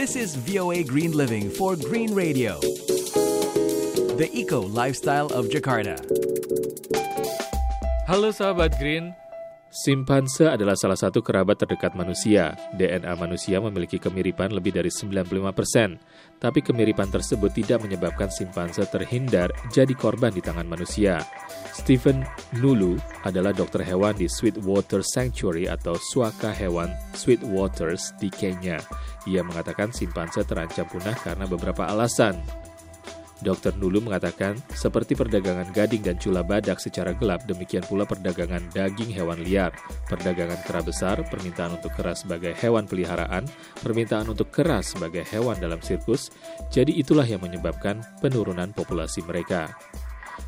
This is VOA Green Living for Green Radio. The Eco Lifestyle of Jakarta. Halo sahabat Green, Simpanse adalah salah satu kerabat terdekat manusia. DNA manusia memiliki kemiripan lebih dari 95%, tapi kemiripan tersebut tidak menyebabkan simpanse terhindar jadi korban di tangan manusia. Stephen Nulu adalah dokter hewan di Sweetwater Sanctuary atau suaka hewan Sweetwaters di Kenya. Ia mengatakan simpanse terancam punah karena beberapa alasan. Dr. Nulu mengatakan, seperti perdagangan gading dan cula badak secara gelap, demikian pula perdagangan daging hewan liar, perdagangan kera besar, permintaan untuk kera sebagai hewan peliharaan, permintaan untuk kera sebagai hewan dalam sirkus, jadi itulah yang menyebabkan penurunan populasi mereka.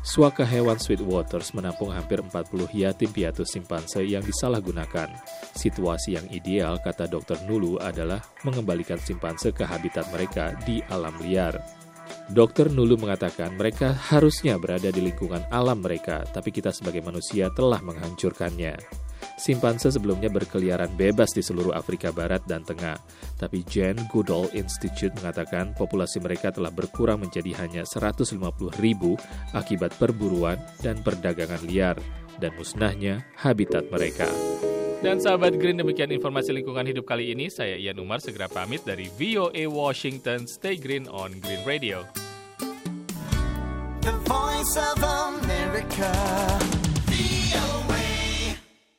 Suaka hewan Sweetwaters menampung hampir 40 yatim piatu simpanse yang disalahgunakan. Situasi yang ideal, kata Dr. Nulu, adalah mengembalikan simpanse ke habitat mereka di alam liar. Dokter Nulu mengatakan mereka harusnya berada di lingkungan alam mereka, tapi kita sebagai manusia telah menghancurkannya. Simpanse sebelumnya berkeliaran bebas di seluruh Afrika Barat dan Tengah, tapi Jane Goodall Institute mengatakan populasi mereka telah berkurang menjadi hanya 150 ribu akibat perburuan dan perdagangan liar dan musnahnya habitat mereka. Dan sahabat Green, demikian informasi lingkungan hidup kali ini. Saya Ian Umar, segera pamit dari VOA Washington. Stay green on Green Radio. The voice of America.